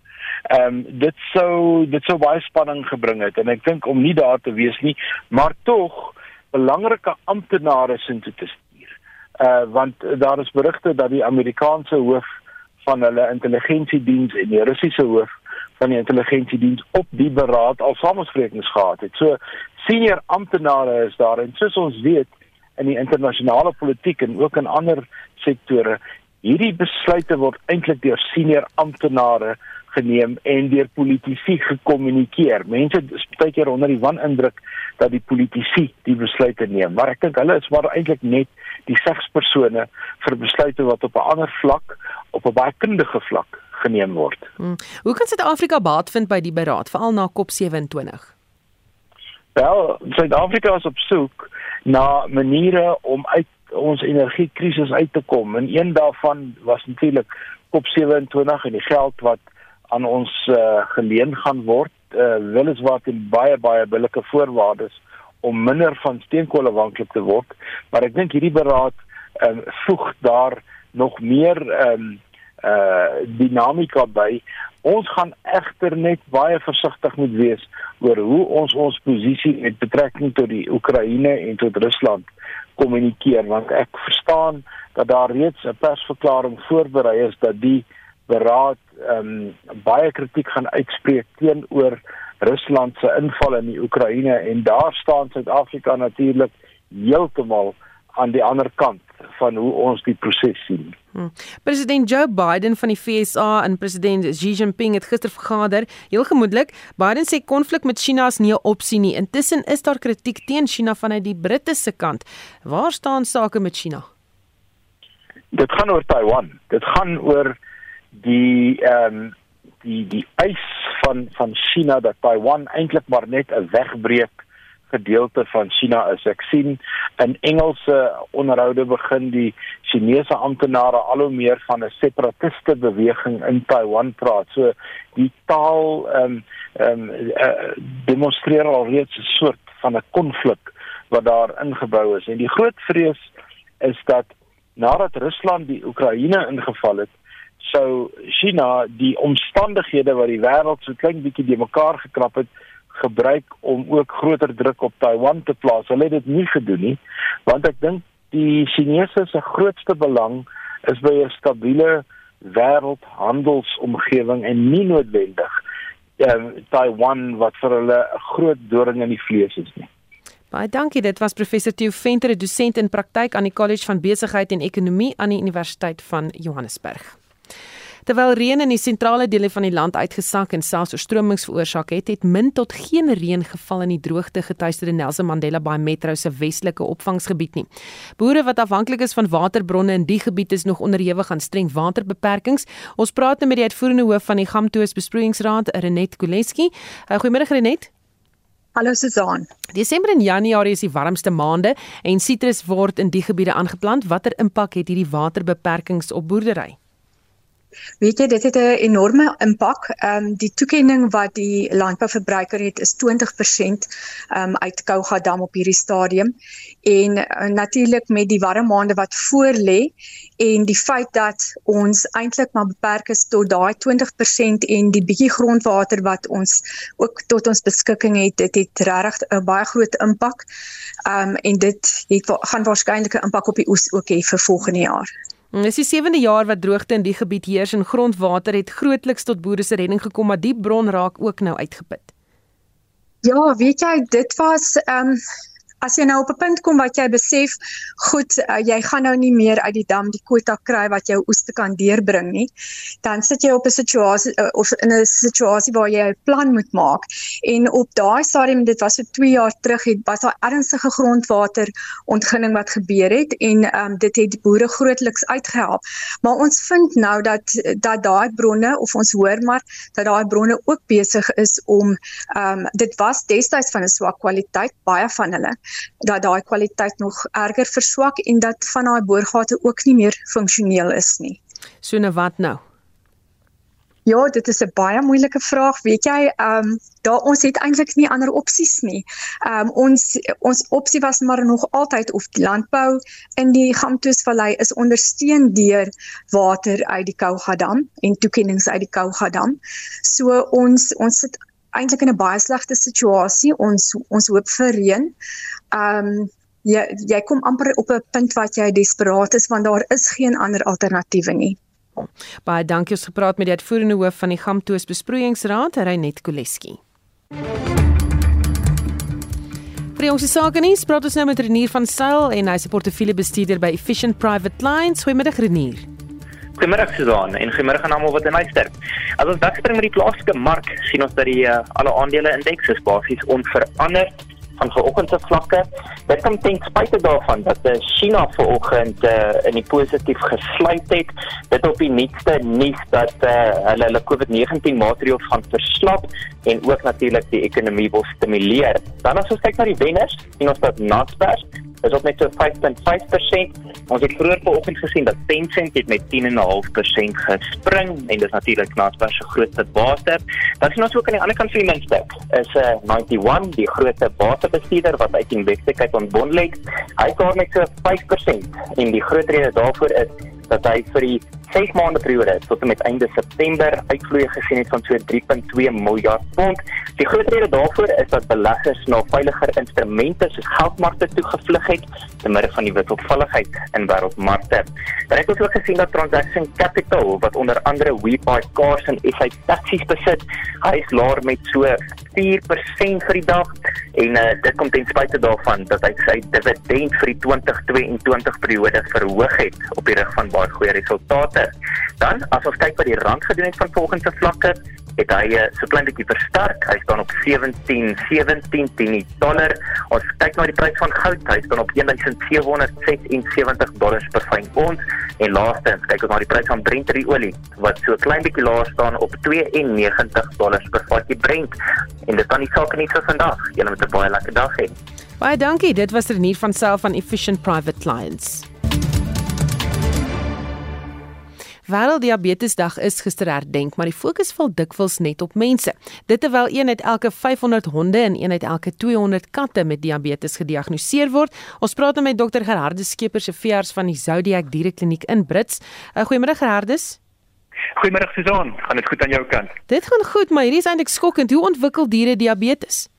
[SPEAKER 17] Ehm um, dit sou dit sou baie spanning gebring het en ek dink om nie daar te wees nie, maar tog belangrike amptenare sin toe te stuur. Uh want daar is berigte dat die Amerikaanse hoof van hulle intelligensiediens en die Russiese hoof van die intelligensiediens op die beraad al samesprekings gehad het. So senior amptenare is daar en soos ons weet in die internasionale politiek en ook in ander sektore hierdie besluite word eintlik deur senior amptenare geneem en deur politici gekommunikeer. Mense is baie keer onder die wanindruk dat die politici die besluite neem, maar ek dink hulle is maar eintlik net die segspersone vir besluite wat op 'n ander vlak, op 'n baie kundige vlak geneem word. Hmm.
[SPEAKER 2] Hoe kan Suid-Afrika baat vind by die beraad veral na COP27?
[SPEAKER 17] Wel, Suid-Afrika is op soek na maniere om uit ons energiekrisis uit te kom. En een daarvan was natuurlik COP27 en die geld wat aan ons uh, geleen gaan word, uh, weliswaar teen baie baie billike voorwaardes om minder van steenkool afhanklik te word, maar ek dink hierdie beraad um, voeg daar nog meer um, uh dinamika by. Ons gaan egter net baie versigtig moet wees oor hoe ons ons posisie met betrekking tot die Oekraïne en tot Rusland kommunikeer want ek verstaan dat daar reeds 'n persverklaring voorberei is dat die beraad ehm um, baie kritiek gaan uitspreek teenoor Rusland se inval in die Oekraïne en daar staan Suid-Afrika natuurlik heeltemal aan die ander kant van hoe ons die proses sien.
[SPEAKER 2] Hmm. President Joe Biden van die FSA en president Xi Jinping het gister vergader. Heel gemoedelik, Biden sê konflik met China is nie 'n opsie nie. Intussen is daar kritiek teen China vanuit die Britse kant. Waar staan sake met China?
[SPEAKER 17] Dit gaan oor Taiwan. Dit gaan oor die ehm um, die die eis van van China dat Taiwan eintlik maar net 'n wegbreek gedeelte van China is. Ek sien in Engelse onderhoude begin die Chinese amptenare al hoe meer van 'n separatiste beweging in Taiwan praat. So die taal ehm um, ehm um, uh, demonstreer al reeds 'n soort van 'n konflik wat daar ingebou is. En die groot vrees is dat nadat Rusland die Oekraïne ingeval het, sou China die omstandighede wat die wêreld so klein bietjie de mekaar gekrap het, gebruik om ook groter druk op Taiwan te plaas. Hulle het dit nie gedoen nie, want ek dink die Chinese se grootste belang is by 'n stabiele wêreldhandelsomgewing en nie noodwendig uh, Taiwan wat vir hulle 'n groot doring in die vlees is nie.
[SPEAKER 2] Baie dankie. Dit was professor Theo Venter, 'n dosent in praktyk aan die College van Besigheid en Ekonomie aan die Universiteit van Johannesburg. Terwyl reën in die sentrale dele van die land uitgesak en selfs oorstromings veroorsaak het, het min tot geen reën geval in die droogte getuisterde Nelson Mandela Bay Metro se westelike opvangsgebied nie. Boere wat afhanklik is van waterbronne in die gebied is nog onderhewig aan streng waterbeperkings. Ons praat nou met die uitvoerende hoof van die Gamtoos Besproeiingsraad, Renet Kuleski. Uh, Goeiemôre Renet.
[SPEAKER 18] Hallo Susan.
[SPEAKER 2] Desember en Januarie is die warmste maande en sitrus word in die gebiede aangeplant. Watter impak het hierdie waterbeperkings op boerdery?
[SPEAKER 18] Weet jy dit het 'n enorme impak. Ehm um, die toekenning wat die landbouverbruiker het is 20% ehm um, uit Kouga dam op hierdie stadium en uh, natuurlik met die warm maande wat voor lê en die feit dat ons eintlik maar beperk is tot daai 20% en die bietjie grondwater wat ons ook tot ons beskikking het, dit het regtig 'n baie groot impak. Ehm um, en dit het gaan waarskynlik 'n impak op die oes ook hê vir volgende jaar.
[SPEAKER 2] Dit is die sewende jaar wat droogte in die gebied heers en grondwater het grootliks tot boere se redding gekom, maar die bron raak ook nou uitgeput.
[SPEAKER 18] Ja, weet jy, dit was ehm um, as jy nou op 'n punt kom wat jy besef, goed, uh, jy gaan nou nie meer uit die dam die kwota kry wat jou oes te kan deurbring nie, dan sit jy op 'n situasie uh, of in 'n situasie waar jy 'n plan moet maak. En op daai stadium, dit was so 2 jaar terug, het was daar ernstige grondwater ontginning wat gebeur het en um, dit het boere grootliks uitgehelp. Maar ons vind nou dat dat daai bronne of ons hoor maar dat daai bronne ook besig is om ehm um, dit was destyds van 'n swak kwaliteit baie van hulle dat daai kwaliteit nog erger verswak en dat van daai boorgate ook nie meer funksioneel is nie.
[SPEAKER 2] So nou wat nou?
[SPEAKER 18] Ja, dit is 'n baie moeilike vraag. Weet jy, ehm um, daar ons het eintlik nie ander opsies nie. Ehm um, ons ons opsie was maar nog altyd of landbou in die Gamtoesvallei is ondersteun deur water uit die Kougadam en toekennings uit die Kougadam. So ons ons sit eintlik in 'n baie slegte situasie. Ons ons hoop vir reën. Ehm um, jy jy kom amper op 'n punt wat jy desperaat is want daar is geen ander alternatiewe nie.
[SPEAKER 2] Baie dankie ons gepraat met die uitvoerende hoof van die Gamtoos Besproeiingsraad, Reinet Koleski. Vir ons sake nie, praat ons nou met Renier van Sail en hy se portefeuljebestuurder by Efficient Private Lines. Goeiemiddag Renier.
[SPEAKER 19] Goeiemiddag Susan en goeiemôre aan almal wat in luister. As ons wegspring met die plaaslike mark, sien ons dat die uh, alle aandele indeks basies onveranderd van vanoggend se vlakke. Dit kom ten spyte daarvan dat uh, China vanoggend uh, in die positief gesluit het. Dit op die nuutste nuus dat uh, hulle hulle COVID-19 maatreëls gaan verslap en ook natuurlik die ekonomie wil stimuleer. Dan as ons kyk na die wenners, sien ons dat Naspers is op net so 5.5%. Ons het vroeër vanoggend gesien dat Tencent het met 10.5% gespring en dis natuurlik Naspers se grootste bate. Dan sien ons ook aan die ander kant van die muntstuk is 'n uh, 91 die grootste batebestuurder wat uit Investec kyk op Bondlex. Hy daar met so 5% en die groot rede daarvoor is dat hy vir die 6 maande periode tot en met einde September uitvloei gesien het van so 3.2 miljard pond. Die groot rede daarvoor is dat beleggers na veiliger instrumente soos geldmarkte toe gevlug het te midde van die wisselvalligheid in wêreldmarkte. Dan het ons ook gesien dat Transaction Capital wat onder andere WeBuy Cars en SA Taxis besit, hy is laer met so 4% vir die dag en uh, dit kom ten spyte daarvan dat hy sy dividend vir die 2022 periode verhoog het op die rug van baie goeie resultate. Dan as ons kyk wat die rand gedoen het van volgende vlakke, het hy uh, so klein bietjie versterk. Hy staan op 17 17 teen die dollar. Ons kyk na die prys van goud, hy staan op 1776 dollars per fyn ons. En laastens kyk ons na die prys van Brent olie wat so klein bietjie laer staan op 92 dollars per vatjie Brent. En dit kan nie sake nie vir vandag. Julle moet 'n baie lekker dag hê.
[SPEAKER 2] Baie dankie. Dit was Renier van Self van Efficient Private Clients. Wêrelddiabetesdag is gister herdenk, maar die fokus val dikwels net op mense. Dit terwyl een uit elke 500 honde en een uit elke 200 katte met diabetes gediagnoseer word. Ons praat nou met dokter Gerhardus Skeepers se veearts van die Zodiac Dierekliniek in Brits. Uh, Goeiemôre Gerhardus.
[SPEAKER 20] Goeiemôre Susan, gaan dit goed aan jou kant?
[SPEAKER 2] Dit gaan goed, maar hierdie is eintlik skokkend. Hoe ontwikkel diere diabetes?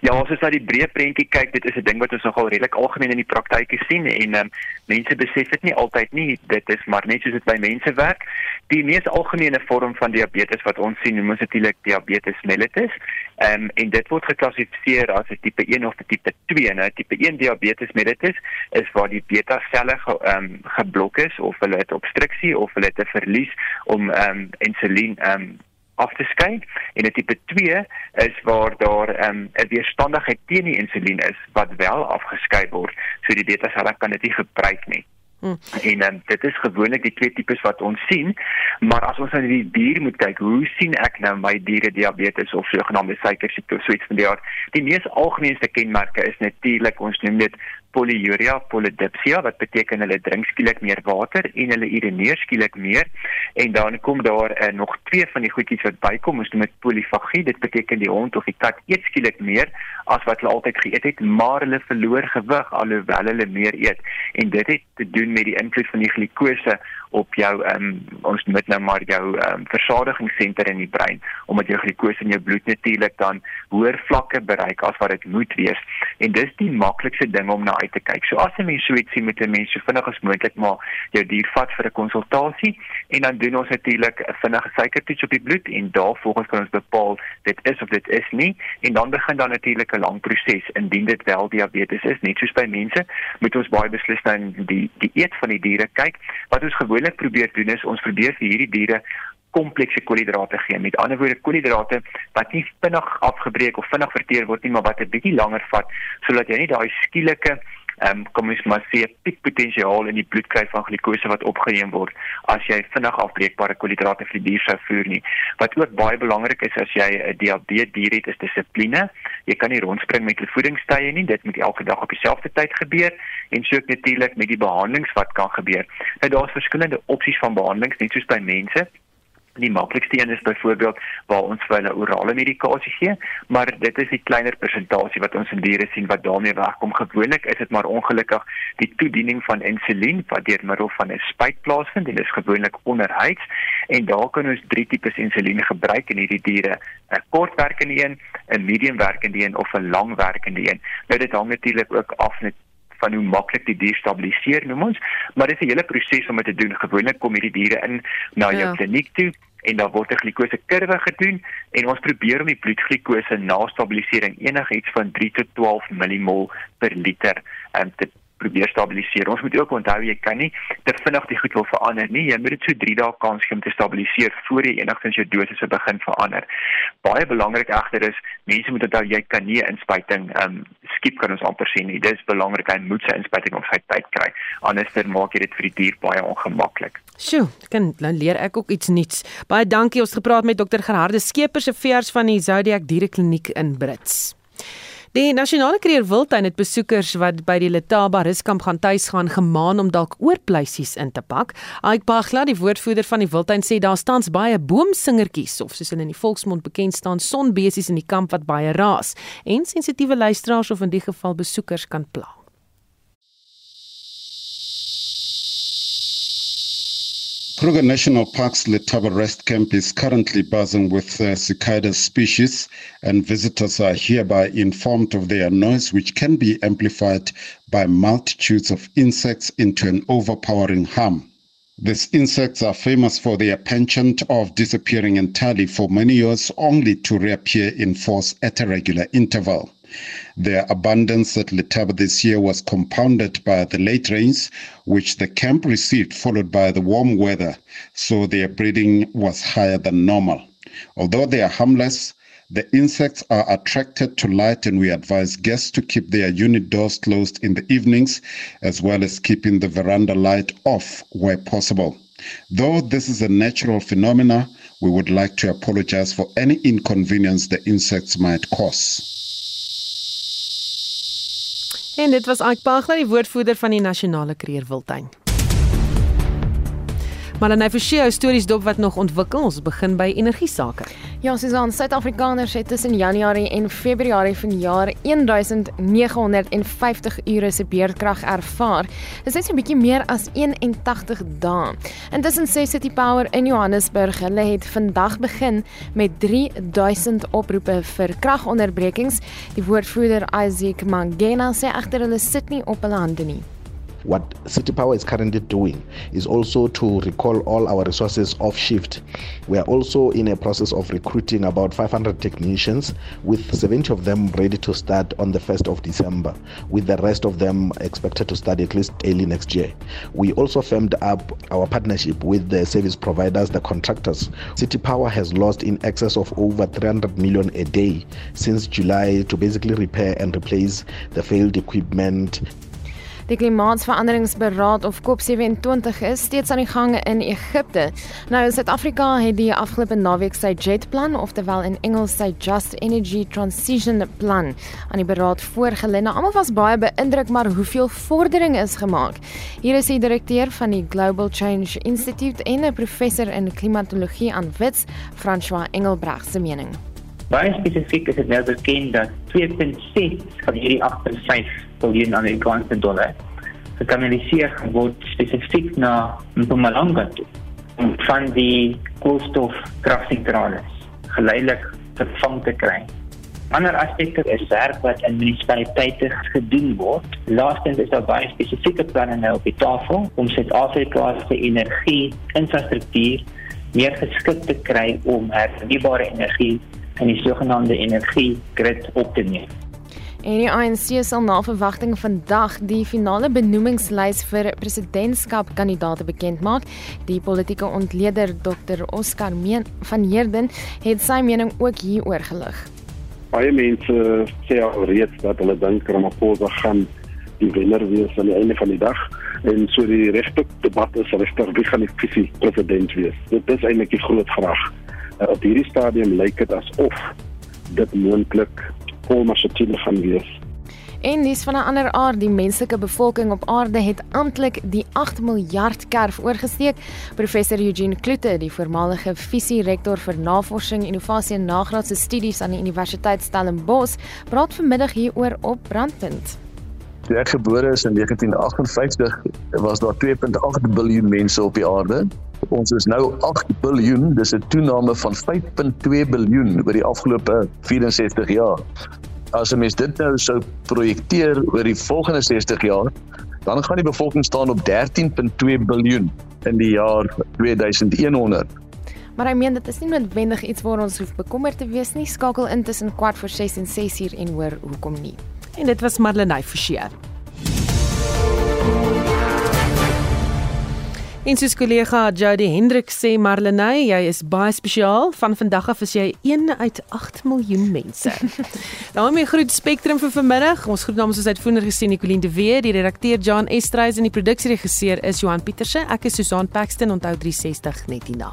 [SPEAKER 20] Ja, as ons na die breë prentjie kyk, dit is 'n ding wat ons nogal redelik algemeen in die praktyk sien en um, mense besef dit nie altyd nie. Dit is maar net soos dit by mense werk. Die mees algemene vorm van diabetes wat ons sien, noem ons natuurlik diabetes mellitus. Ehm um, en dit word geklassifiseer as 'n tipe 1 of tipe 2. Nou, tipe 1 diabetes mellitus is waar die beta selle ge, um, geblok is of hulle het obstruksie of hulle het 'n verlies om ehm um, insulien ehm um, af te skei en 'n tipe 2 is waar daar ehm, 'n um, weerstandigheid teen die insulien is wat wel afgeskei word so die beta selle kan dit nie gebruik nie. Hmm. En um, dit is gewoonlik die twee tipes wat ons sien, maar as ons na die dier moet kyk, hoe sien ek nou my diere diabetes of sogenaamde suikersiekte of so iets van die aard? Die mees algemeenste kenmerke is natuurlik ons noem dit polyuria polydipsia wat beteken hulle drink skielik meer water en hulle urineer skielik meer. En dan kom daar uh, nog twee van die goedjies wat bykom ons noem dit polifagie dit beteken die hond of die kat eet skielik meer as wat hulle altyd geëet het maar hulle verloor gewig alhoewel hulle meer eet. En dit het te doen met die invloed van die glikose op jou ehm um, ons dit nou maar jou ehm um, versadigingssenter in die brein omdat jou glikose in jou bloed natuurlik dan hoër vlakke bereik as wat dit moet wees. En dis die maklikste ding om na uit te kyk. So as 'n mens so iets sien met 'n mens so vinnig as moontlik maar jou dier vat vir 'n konsultasie en dan doen ons natuurlik 'n vinnige suikertoets op die bloed en daarvolgens kan ons bepaal dit is of dit is nie en dan begin dan natuurlik 'n lang proses indien dit wel diabetes is net soos by mense moet ons baie beslis na die die eet van die diere kyk wat ons gewoonlik probeer doen is ons probeer vir hierdie diere komplekse koolhidrate gee. Met ander woorde koolhidrate wat nie vinnig afgebreek of vinnig verteer word nie, maar wat 'n bietjie langer vat sodat jy nie daai skielike ehm um, kom ons maar sê piekpotensiaal in die bloed kry van glikose wat opgeneem word as jy vinnig afbreekbare koolhidrate vir die dier sou voer nie. Wat ook baie belangrik is as jy 'n diabetes dier het, is dissipline. Jy kan nie rondspring met jou voedingstye nie. Dit moet elke dag op dieselfde tyd gebeur en so natuurlik met die behandelings wat kan gebeur. Nou daar's verskillende opsies van behandelings, net soos by mense. Die maklikste een is byvoorbeeld waar ons vir hulle orale medikasie gee, maar dit is die kleiner persentasie wat ons in diere sien wat daarmee wegkom. Gewoonlik is dit maar ongelukkig die toediening van insulien wat deur middel van 'n spuit plaasvind en dit is gewoonlik onderhuids en daar kan ons drie tipes insulien gebruik in hierdie diere: 'n kortwerkende een, 'n mediumwerkende een of 'n langwerkende een. Nou dit hang natuurlik ook af net van hoe maklik die dier stabiliseer noem ons, maar dit is 'n hele proses om dit te doen. Gewoonlik kom hierdie diere in na jou ja. kliniek toe en dan word 'n glikose kurwe gedoen en ons probeer om die bloedglikose na stabilisering enigiets van 3 tot 12 millimol per liter um, te probeer stabiliseer. Ons moet ook onthou jy kan nie te vinnig die goed wil verander nie. Jy moet dit so 3 dae kans gee om te stabiliseer voor jy enigstens jou dosis begin verander. Baie belangrik egter is mense moet onthou jy kan nie 'n inspuiting um, skiep kan ons amper sien nie. Dis belangrik hy moet sy inspuiting op sy tyd kry. Anders dan maak jy dit vir die dier baie ongemaklik.
[SPEAKER 2] Sjoe, kan dan leer ek ook iets nuuts. Baie dankie. Ons gepraat met dokter Gerhardus Skeepers se veers van die Zodiac Dierekliniek in Brits. Die nasionale kreer wildtuin het besoekers wat by die Letaba ruskamp gaan tuis gaan gemaan om dalk oorpleisies in te pak. Ike Bagla, die woordvoerder van die wildtuin sê daar staan baie boomsingertjies of soos hulle in die volksmond bekend staan sonbesies in die kamp wat baie raas en sensitiewe luisteraars of in die geval besoekers kan pla.
[SPEAKER 21] Kruger National Park's Letaba Rest Camp is currently buzzing with uh, cicada species, and visitors are hereby informed of their noise, which can be amplified by multitudes of insects into an overpowering hum. These insects are famous for their penchant of disappearing entirely for many years, only to reappear in force at a regular interval. Their abundance at Letaba this year was compounded by the late rains, which the camp received, followed by the warm weather, so their breeding was higher than normal. Although they are harmless, the insects are attracted to light, and we advise guests to keep their unit doors closed in the evenings, as well as keeping the veranda light off where possible. Though this is a natural phenomenon, we would like to apologize for any inconvenience the insects might cause.
[SPEAKER 2] En dit was Ike Pagler, die woordvoerder van die Nasionale Kreerwiltuin. Maar dan hy verskei ou stories dop wat nog ontwikkel. Ons begin by energie sake.
[SPEAKER 6] Ja, Susan, Suid-Afrikaners het tussen Januarie en Februarie vanjaar 1950 ure se beurtkrag ervaar. Dit is net so 'n bietjie meer as 81 dae. Intussen sê City Power in Johannesburg, hulle het vandag begin met 3000 oproepe vir kragonderbrekings. Die woordvoerder Isaac Mangena sê egter hulle sit nie op hulle hande nie.
[SPEAKER 8] What City Power is currently doing is also to recall all our resources off shift. We are also in a process of recruiting about 500 technicians, with 70 of them ready to start on the 1st of December, with the rest of them expected to start at least early next year. We also firmed up our partnership with the service providers, the contractors. City Power has lost in excess of over 300 million a day since July to basically repair and replace the failed equipment
[SPEAKER 6] Die klimaatsveranderingsberaad of COP27 is steeds aan die gang in Egipte. Nou Suid-Afrika het die afgelope naweek sy JET-plan, oftewel in Engels sy Just Energy Transition Plan, aan die beraad voorgelê. Nou almal was baie beïndruk maar hoeveel vordering is gemaak. Hier is die direkteur van die Global Change Institute en 'n professor in klimatologie aan Wits, François Engelbreg se mening.
[SPEAKER 11] Baie spesifiek is dit nou bekend dat 2.6 van hierdie 8.5 miljard Amerikaanse dollar gekanaliseer word spesifiek na Mpumalanga toe om van die koolstofkragsentrale geleidelik vervang te kry. Ander aspekte is werk wat in munisipaliteite gedoen word. Laastens is daar baie spesifieke planne nou op die tafel om Suid-Afrika se energie-infrastruktuur meer geskik te kry om hernubare energie in die sogenaamde energiegrid op te neem.
[SPEAKER 6] En die ANC sal na verwagting vandag die finale benoemingslys vir presidentskapkandidaate bekend maak. Die politieke ontleder Dr Oscar Meen van Heerden het sy mening ook hieroor gelig.
[SPEAKER 14] Baie mense sê alreeds dat hulle dink Ramaphosa gaan die wenner wees aan die einde van die dag en so die regte debat is regtig wie gaan die visie president wees. Dit is eintlik die groot vraag. Uh, op hierdie stadium lyk dit asof dit moontlik Paul Mashatile gaan wees.
[SPEAKER 6] En dis van 'n ander aard, die menslike bevolking op aarde het amptelik die 8 miljard kerf oorgesteek. Professor Eugene Kloete, die voormalige visierektor vir navorsing, innovasie en nagraadse studies aan die Universiteit Stellenbosch, praat vanmiddag hieroor op Brandpunt.
[SPEAKER 22] Toe ek gebore is in 1958, was daar 2.8 miljard mense op die aarde. Ons is nou 8 miljard, dis 'n toename van 5.2 miljard oor die afgelope 64 jaar. As 'n mens dit nou sou projekteer oor die volgende 60 jaar, dan gaan die bevolking staan op 13.2 miljard in die jaar 2100.
[SPEAKER 6] Maar hy meen dit is nie noodwendig iets waar ons hoef bekommerd te wees nie. Skakel in tussen kwart voor 6 en 6 uur en hoor hoekom nie.
[SPEAKER 2] En dit was Madeleine Forsie. En soos kollega Jody Hendrik sê Marlenae, jy is baie spesiaal. Van vandag af is jy een uit 8 miljoen mense. daarmee groet Spectrum vir vanmiddag. Ons groet namens ons uitvoerder gesien Nicoline de Weer, die redakteur John Estreys en die produksieregisseur is Johan Pieterse. Ek is Susan Paxton onthou 360 net hierna.